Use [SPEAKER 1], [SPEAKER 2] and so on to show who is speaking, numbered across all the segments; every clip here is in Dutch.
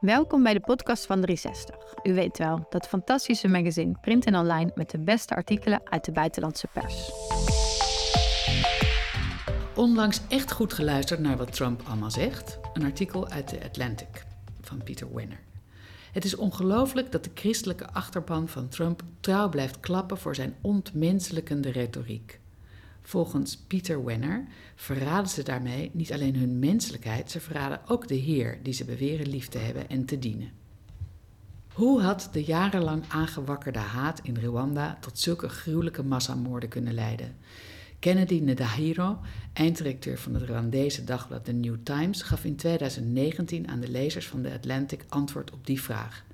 [SPEAKER 1] Welkom bij de podcast van 360. U weet wel, dat fantastische magazine print en online met de beste artikelen uit de buitenlandse pers.
[SPEAKER 2] Onlangs echt goed geluisterd naar wat Trump allemaal zegt. Een artikel uit The Atlantic van Peter Wenner. Het is ongelooflijk dat de christelijke achterban van Trump trouw blijft klappen voor zijn ontmenselijkende retoriek. Volgens Peter Wenner verraden ze daarmee niet alleen hun menselijkheid, ze verraden ook de Heer die ze beweren lief te hebben en te dienen. Hoe had de jarenlang aangewakkerde haat in Rwanda tot zulke gruwelijke massamoorden kunnen leiden? Kennedy Ndahiro, einddirecteur van het Rwandese dagblad The New Times, gaf in 2019 aan de lezers van The Atlantic antwoord op die vraag.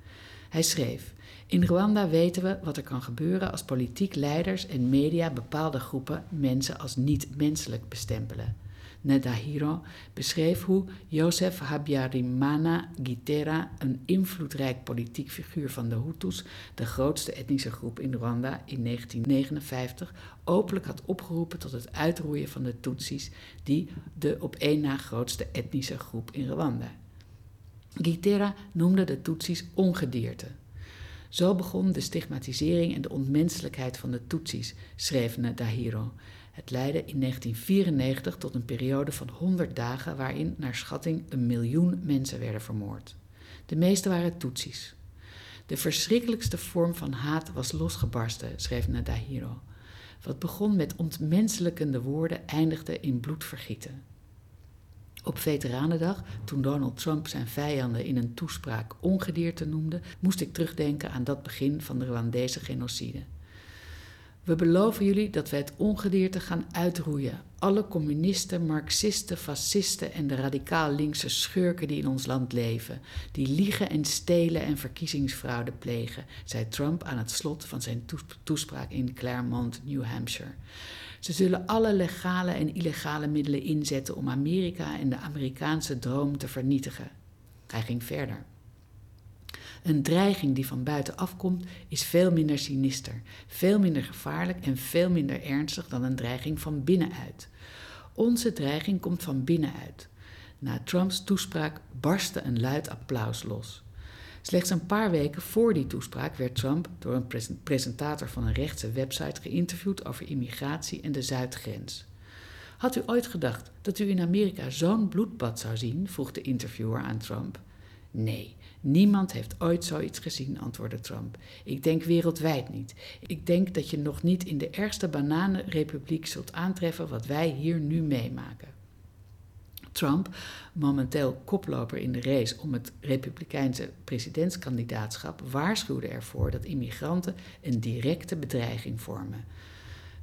[SPEAKER 2] Hij schreef: In Rwanda weten we wat er kan gebeuren als politiek leiders en media bepaalde groepen mensen als niet-menselijk bestempelen. Nedahiro beschreef hoe Joseph Habyarimana Gitera, een invloedrijk politiek figuur van de Hutus, de grootste etnische groep in Rwanda in 1959, openlijk had opgeroepen tot het uitroeien van de Tutsis, die de op één na grootste etnische groep in Rwanda. Gitera noemde de Tutsis ongedierte. Zo begon de stigmatisering en de onmenselijkheid van de Tutsis, schreef Nedahiro. Het leidde in 1994 tot een periode van 100 dagen waarin naar schatting een miljoen mensen werden vermoord. De meeste waren Tutsis. De verschrikkelijkste vorm van haat was losgebarsten, schreef Nadahiro. Wat begon met ontmenselijkende woorden eindigde in bloedvergieten. Op Veteranendag, toen Donald Trump zijn vijanden in een toespraak ongedierte noemde, moest ik terugdenken aan dat begin van de Rwandese genocide. We beloven jullie dat wij het ongedierte gaan uitroeien. Alle communisten, marxisten, fascisten en de radicaal linkse schurken die in ons land leven. Die liegen en stelen en verkiezingsfraude plegen, zei Trump aan het slot van zijn toespraak in Claremont, New Hampshire. Ze zullen alle legale en illegale middelen inzetten om Amerika en de Amerikaanse droom te vernietigen. Hij ging verder. Een dreiging die van buitenaf komt, is veel minder sinister, veel minder gevaarlijk en veel minder ernstig dan een dreiging van binnenuit. Onze dreiging komt van binnenuit. Na Trumps toespraak barstte een luid applaus los. Slechts een paar weken voor die toespraak werd Trump door een presentator van een rechtse website geïnterviewd over immigratie en de Zuidgrens. Had u ooit gedacht dat u in Amerika zo'n bloedbad zou zien? vroeg de interviewer aan Trump. Nee, niemand heeft ooit zoiets gezien, antwoordde Trump. Ik denk wereldwijd niet. Ik denk dat je nog niet in de ergste bananenrepubliek zult aantreffen wat wij hier nu meemaken. Trump, momenteel koploper in de race om het Republikeinse presidentskandidaatschap, waarschuwde ervoor dat immigranten een directe bedreiging vormen.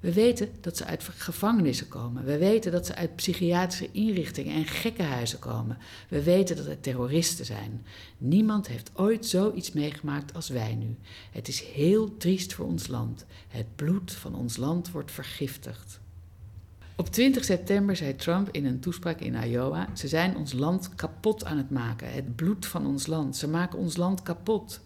[SPEAKER 2] We weten dat ze uit gevangenissen komen. We weten dat ze uit psychiatrische inrichtingen en gekkenhuizen komen. We weten dat het terroristen zijn. Niemand heeft ooit zoiets meegemaakt als wij nu. Het is heel triest voor ons land. Het bloed van ons land wordt vergiftigd. Op 20 september zei Trump in een toespraak in Iowa: Ze zijn ons land kapot aan het maken. Het bloed van ons land. Ze maken ons land kapot.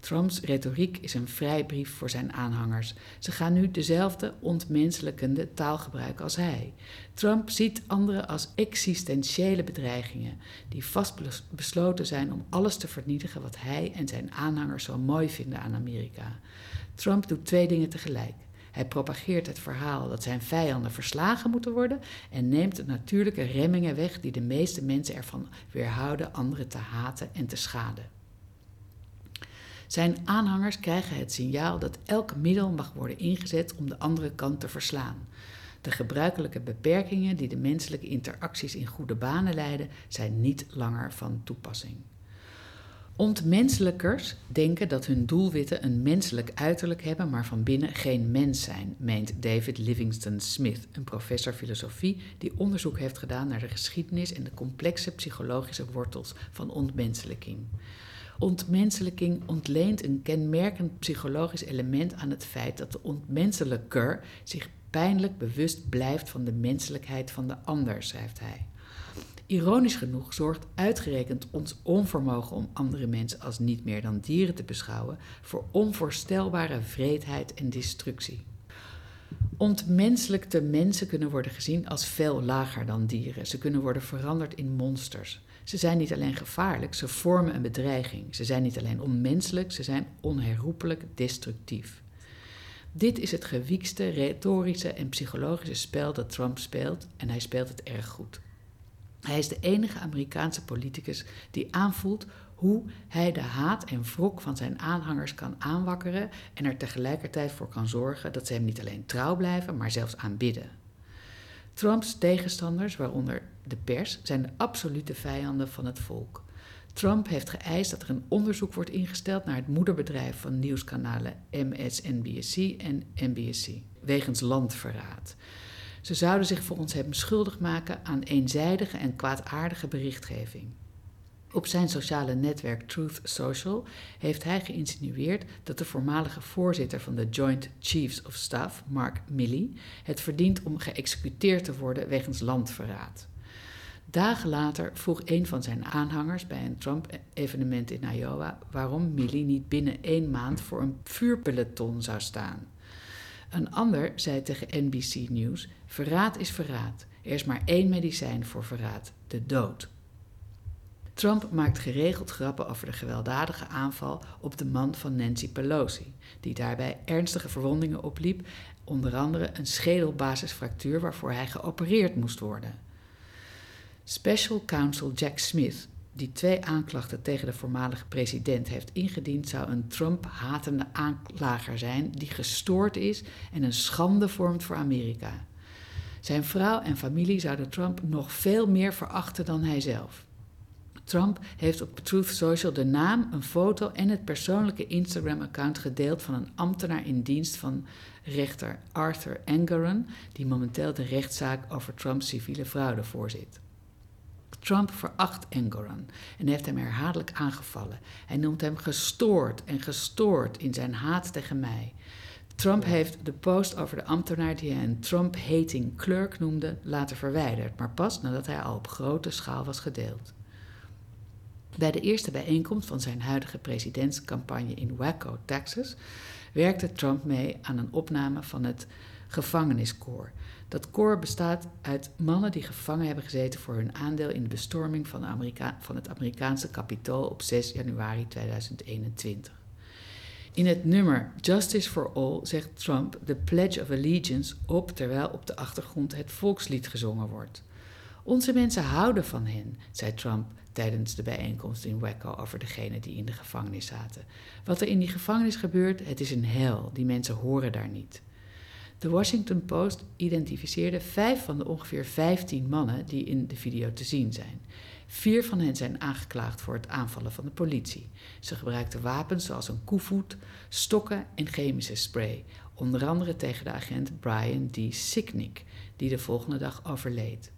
[SPEAKER 2] Trumps retoriek is een vrijbrief voor zijn aanhangers. Ze gaan nu dezelfde ontmenselijkende taal gebruiken als hij. Trump ziet anderen als existentiële bedreigingen, die vastbesloten zijn om alles te vernietigen wat hij en zijn aanhangers zo mooi vinden aan Amerika. Trump doet twee dingen tegelijk. Hij propageert het verhaal dat zijn vijanden verslagen moeten worden en neemt de natuurlijke remmingen weg die de meeste mensen ervan weerhouden anderen te haten en te schaden. Zijn aanhangers krijgen het signaal dat elk middel mag worden ingezet om de andere kant te verslaan. De gebruikelijke beperkingen die de menselijke interacties in goede banen leiden, zijn niet langer van toepassing. Ontmenselijkers denken dat hun doelwitten een menselijk uiterlijk hebben, maar van binnen geen mens zijn, meent David Livingston Smith, een professor filosofie die onderzoek heeft gedaan naar de geschiedenis en de complexe psychologische wortels van ontmenselijking. Ontmenselijking ontleent een kenmerkend psychologisch element aan het feit dat de ontmenselijker zich pijnlijk bewust blijft van de menselijkheid van de ander, schrijft hij. Ironisch genoeg zorgt uitgerekend ons onvermogen om andere mensen als niet meer dan dieren te beschouwen voor onvoorstelbare vreedheid en destructie. Ontmenselijkte mensen kunnen worden gezien als veel lager dan dieren. Ze kunnen worden veranderd in monsters. Ze zijn niet alleen gevaarlijk, ze vormen een bedreiging. Ze zijn niet alleen onmenselijk, ze zijn onherroepelijk destructief. Dit is het gewiekste retorische en psychologische spel dat Trump speelt en hij speelt het erg goed. Hij is de enige Amerikaanse politicus die aanvoelt hoe hij de haat en wrok van zijn aanhangers kan aanwakkeren en er tegelijkertijd voor kan zorgen dat ze hem niet alleen trouw blijven, maar zelfs aanbidden. Trumps tegenstanders, waaronder de pers, zijn de absolute vijanden van het volk. Trump heeft geëist dat er een onderzoek wordt ingesteld naar het moederbedrijf van nieuwskanalen MSNBC en NBC wegens landverraad. Ze zouden zich volgens hem schuldig maken aan eenzijdige en kwaadaardige berichtgeving. Op zijn sociale netwerk Truth Social heeft hij geïnsinueerd dat de voormalige voorzitter van de Joint Chiefs of Staff, Mark Milley, het verdient om geëxecuteerd te worden wegens landverraad. Dagen later vroeg een van zijn aanhangers bij een Trump-evenement in Iowa waarom Milley niet binnen één maand voor een vuurpeloton zou staan. Een ander zei tegen NBC News: Verraad is verraad. Er is maar één medicijn voor verraad: de dood. Trump maakt geregeld grappen over de gewelddadige aanval op de man van Nancy Pelosi, die daarbij ernstige verwondingen opliep, onder andere een schedelbasisfractuur waarvoor hij geopereerd moest worden. Special Counsel Jack Smith, die twee aanklachten tegen de voormalige president heeft ingediend, zou een Trump-hatende aanklager zijn die gestoord is en een schande vormt voor Amerika. Zijn vrouw en familie zouden Trump nog veel meer verachten dan hij zelf. Trump heeft op Truth Social de naam, een foto en het persoonlijke Instagram-account gedeeld van een ambtenaar in dienst van rechter Arthur Engoron, die momenteel de rechtszaak over Trumps civiele fraude voorzit. Trump veracht Engoron en heeft hem herhaaldelijk aangevallen. Hij noemt hem gestoord en gestoord in zijn haat tegen mij. Trump heeft de post over de ambtenaar die hij een Trump-hating clerk noemde later verwijderd, maar pas nadat hij al op grote schaal was gedeeld. Bij de eerste bijeenkomst van zijn huidige presidentscampagne in Waco, Texas, werkte Trump mee aan een opname van het gevangeniskoor. Dat koor bestaat uit mannen die gevangen hebben gezeten voor hun aandeel in de bestorming van, Amerika van het Amerikaanse kapitool op 6 januari 2021. In het nummer Justice for All zegt Trump de Pledge of Allegiance op terwijl op de achtergrond het volkslied gezongen wordt. Onze mensen houden van hen, zei Trump tijdens de bijeenkomst in Waco over degenen die in de gevangenis zaten. Wat er in die gevangenis gebeurt, het is een hel. Die mensen horen daar niet. De Washington Post identificeerde vijf van de ongeveer 15 mannen die in de video te zien zijn. Vier van hen zijn aangeklaagd voor het aanvallen van de politie. Ze gebruikten wapens zoals een koevoet, stokken en chemische spray, onder andere tegen de agent Brian D. Sicknick, die de volgende dag overleed.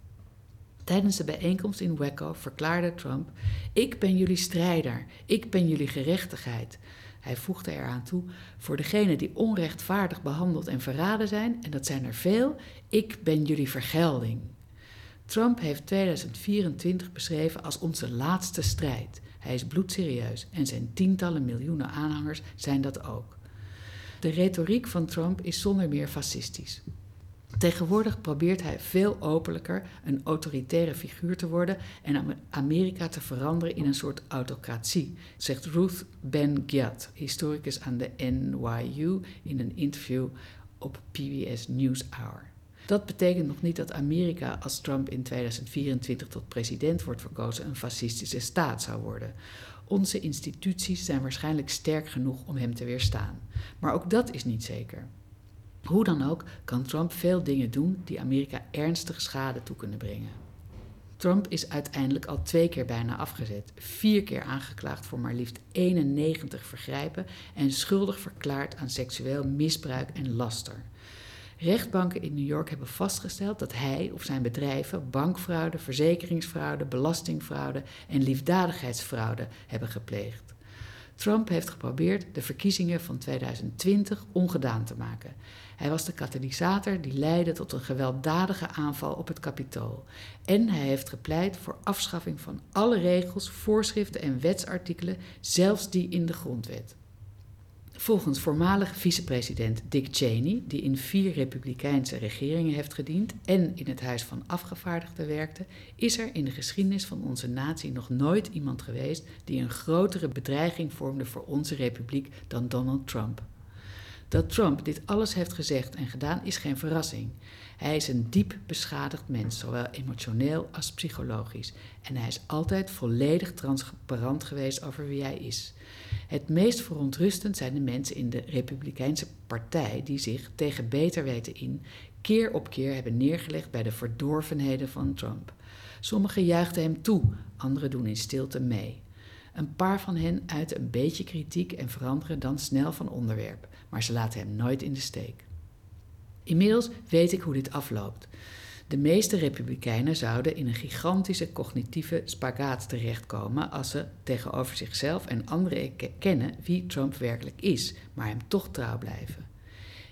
[SPEAKER 2] Tijdens de bijeenkomst in Waco verklaarde Trump: Ik ben jullie strijder, ik ben jullie gerechtigheid. Hij voegde eraan toe: Voor degenen die onrechtvaardig behandeld en verraden zijn, en dat zijn er veel, ik ben jullie vergelding. Trump heeft 2024 beschreven als onze laatste strijd. Hij is bloedserieus en zijn tientallen miljoenen aanhangers zijn dat ook. De retoriek van Trump is zonder meer fascistisch. Tegenwoordig probeert hij veel openlijker een autoritaire figuur te worden en Amerika te veranderen in een soort autocratie, zegt Ruth Ben Gyat, historicus aan de NYU, in een interview op PBS NewsHour. Dat betekent nog niet dat Amerika, als Trump in 2024 tot president wordt verkozen, een fascistische staat zou worden. Onze instituties zijn waarschijnlijk sterk genoeg om hem te weerstaan. Maar ook dat is niet zeker. Hoe dan ook kan Trump veel dingen doen die Amerika ernstige schade toe kunnen brengen. Trump is uiteindelijk al twee keer bijna afgezet, vier keer aangeklaagd voor maar liefst 91 vergrijpen en schuldig verklaard aan seksueel misbruik en laster. Rechtbanken in New York hebben vastgesteld dat hij of zijn bedrijven bankfraude, verzekeringsfraude, belastingfraude en liefdadigheidsfraude hebben gepleegd. Trump heeft geprobeerd de verkiezingen van 2020 ongedaan te maken. Hij was de katalysator die leidde tot een gewelddadige aanval op het kapitool. En hij heeft gepleit voor afschaffing van alle regels, voorschriften en wetsartikelen, zelfs die in de grondwet. Volgens voormalig vicepresident Dick Cheney, die in vier republikeinse regeringen heeft gediend en in het Huis van Afgevaardigden werkte, is er in de geschiedenis van onze natie nog nooit iemand geweest die een grotere bedreiging vormde voor onze republiek dan Donald Trump. Dat Trump dit alles heeft gezegd en gedaan is geen verrassing. Hij is een diep beschadigd mens, zowel emotioneel als psychologisch. En hij is altijd volledig transparant geweest over wie hij is. Het meest verontrustend zijn de mensen in de Republikeinse Partij die zich tegen beter weten in keer op keer hebben neergelegd bij de verdorvenheden van Trump. Sommigen juichten hem toe, anderen doen in stilte mee. Een paar van hen uiten een beetje kritiek en veranderen dan snel van onderwerp, maar ze laten hem nooit in de steek. Inmiddels weet ik hoe dit afloopt. De meeste republikeinen zouden in een gigantische cognitieve spagaat terechtkomen als ze tegenover zichzelf en anderen kennen wie Trump werkelijk is, maar hem toch trouw blijven.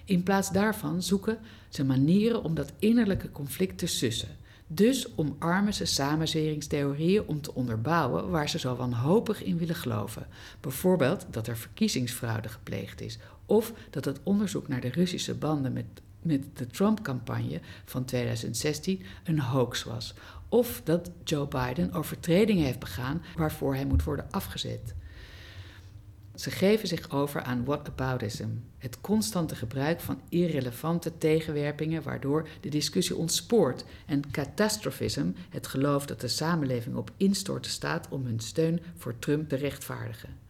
[SPEAKER 2] In plaats daarvan zoeken ze manieren om dat innerlijke conflict te sussen. Dus omarmen ze samenzweringstheorieën om te onderbouwen waar ze zo wanhopig in willen geloven. Bijvoorbeeld dat er verkiezingsfraude gepleegd is, of dat het onderzoek naar de Russische banden met met de Trump-campagne van 2016 een hoax was. Of dat Joe Biden overtredingen heeft begaan waarvoor hij moet worden afgezet. Ze geven zich over aan whataboutism, het constante gebruik van irrelevante tegenwerpingen waardoor de discussie ontspoort, en catastrophism, het geloof dat de samenleving op instorten staat om hun steun voor Trump te rechtvaardigen.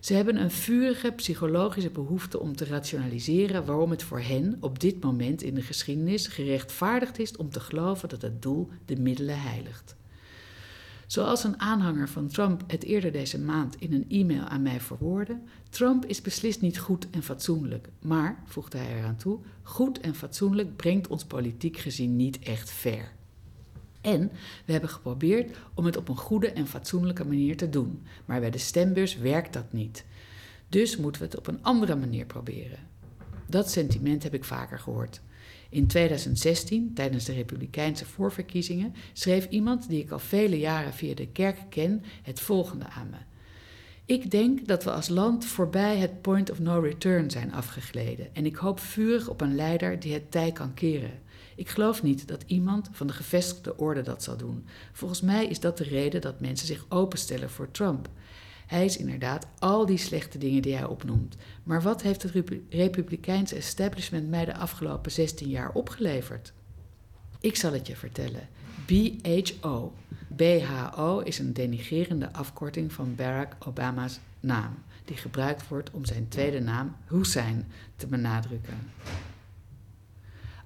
[SPEAKER 2] Ze hebben een vurige psychologische behoefte om te rationaliseren waarom het voor hen op dit moment in de geschiedenis gerechtvaardigd is om te geloven dat het doel de middelen heiligt. Zoals een aanhanger van Trump het eerder deze maand in een e-mail aan mij verwoordde: Trump is beslist niet goed en fatsoenlijk, maar, voegde hij eraan toe, goed en fatsoenlijk brengt ons politiek gezien niet echt ver. En we hebben geprobeerd om het op een goede en fatsoenlijke manier te doen. Maar bij de stembus werkt dat niet. Dus moeten we het op een andere manier proberen. Dat sentiment heb ik vaker gehoord. In 2016, tijdens de Republikeinse voorverkiezingen, schreef iemand die ik al vele jaren via de kerk ken het volgende aan me. Ik denk dat we als land voorbij het point of no return zijn afgegleden en ik hoop vurig op een leider die het tij kan keren. Ik geloof niet dat iemand van de gevestigde orde dat zal doen. Volgens mij is dat de reden dat mensen zich openstellen voor Trump. Hij is inderdaad al die slechte dingen die hij opnoemt. Maar wat heeft het Republikeinse establishment mij de afgelopen 16 jaar opgeleverd? Ik zal het je vertellen. BHO. BHO is een denigerende afkorting van Barack Obama's naam, die gebruikt wordt om zijn tweede naam Hussein te benadrukken.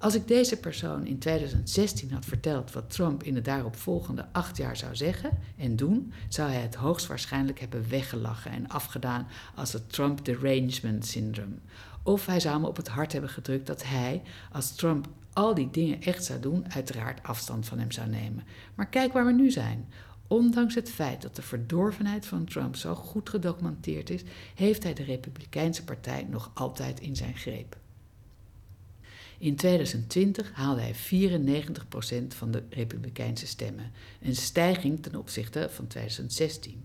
[SPEAKER 2] Als ik deze persoon in 2016 had verteld wat Trump in de daaropvolgende acht jaar zou zeggen en doen, zou hij het hoogstwaarschijnlijk hebben weggelachen en afgedaan als het Trump derangement syndrome. Of hij zou me op het hart hebben gedrukt dat hij, als Trump al die dingen echt zou doen, uiteraard afstand van hem zou nemen. Maar kijk waar we nu zijn. Ondanks het feit dat de verdorvenheid van Trump zo goed gedocumenteerd is, heeft hij de Republikeinse Partij nog altijd in zijn greep. In 2020 haalde hij 94% van de Republikeinse stemmen, een stijging ten opzichte van 2016.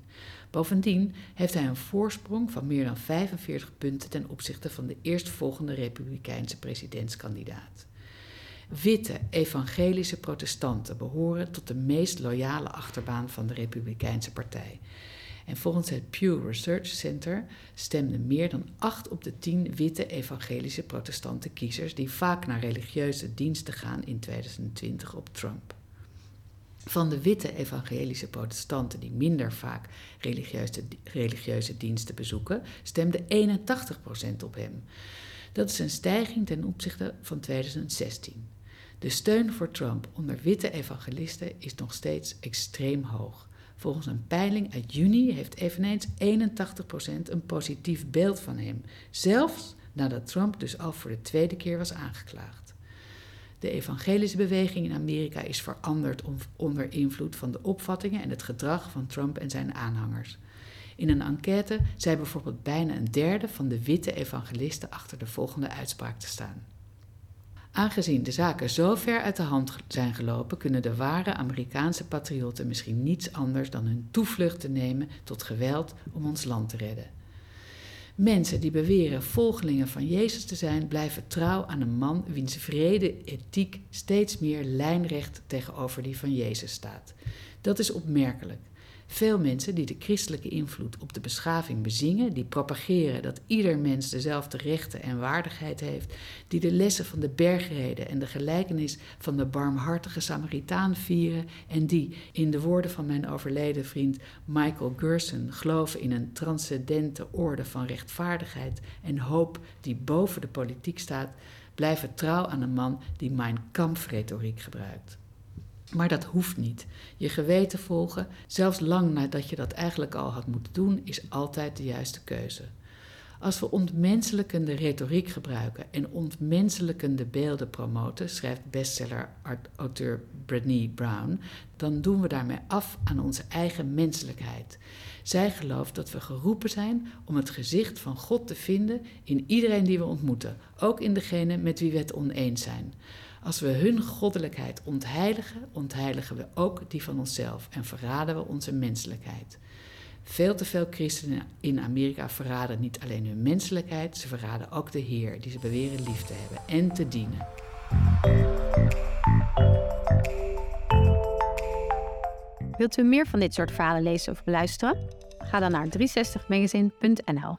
[SPEAKER 2] Bovendien heeft hij een voorsprong van meer dan 45 punten ten opzichte van de eerstvolgende Republikeinse presidentskandidaat. Witte evangelische protestanten behoren tot de meest loyale achterbaan van de Republikeinse Partij. En volgens het Pew Research Center stemden meer dan 8 op de 10 witte evangelische protestante kiezers die vaak naar religieuze diensten gaan in 2020 op Trump. Van de witte evangelische protestanten die minder vaak religieuze, religieuze diensten bezoeken, stemde 81% op hem. Dat is een stijging ten opzichte van 2016. De steun voor Trump onder witte evangelisten is nog steeds extreem hoog. Volgens een peiling uit juni heeft eveneens 81% een positief beeld van hem, zelfs nadat Trump dus al voor de tweede keer was aangeklaagd. De evangelische beweging in Amerika is veranderd onder invloed van de opvattingen en het gedrag van Trump en zijn aanhangers. In een enquête zei bijvoorbeeld bijna een derde van de witte evangelisten achter de volgende uitspraak te staan. Aangezien de zaken zo ver uit de hand zijn gelopen, kunnen de ware Amerikaanse patriotten misschien niets anders dan hun toevlucht te nemen tot geweld om ons land te redden. Mensen die beweren volgelingen van Jezus te zijn, blijven trouw aan een man wiens vrede ethiek steeds meer lijnrecht tegenover die van Jezus staat. Dat is opmerkelijk. Veel mensen die de christelijke invloed op de beschaving bezingen, die propageren dat ieder mens dezelfde rechten en waardigheid heeft, die de lessen van de bergreden en de gelijkenis van de barmhartige Samaritaan vieren en die, in de woorden van mijn overleden vriend Michael Gerson, geloven in een transcendente orde van rechtvaardigheid en hoop die boven de politiek staat, blijven trouw aan een man die Mein Kampf-retoriek gebruikt. Maar dat hoeft niet. Je geweten volgen, zelfs lang nadat je dat eigenlijk al had moeten doen, is altijd de juiste keuze. Als we ontmenselijkende retoriek gebruiken en ontmenselijkende beelden promoten, schrijft bestseller-auteur Brené Brown, dan doen we daarmee af aan onze eigen menselijkheid. Zij gelooft dat we geroepen zijn om het gezicht van God te vinden in iedereen die we ontmoeten, ook in degene met wie we het oneens zijn. Als we hun goddelijkheid ontheiligen, ontheiligen we ook die van onszelf en verraden we onze menselijkheid. Veel te veel christenen in Amerika verraden niet alleen hun menselijkheid, ze verraden ook de Heer, die ze beweren lief te hebben en te dienen.
[SPEAKER 1] Wilt u meer van dit soort verhalen lezen of beluisteren? Ga dan naar 360magazine.nl.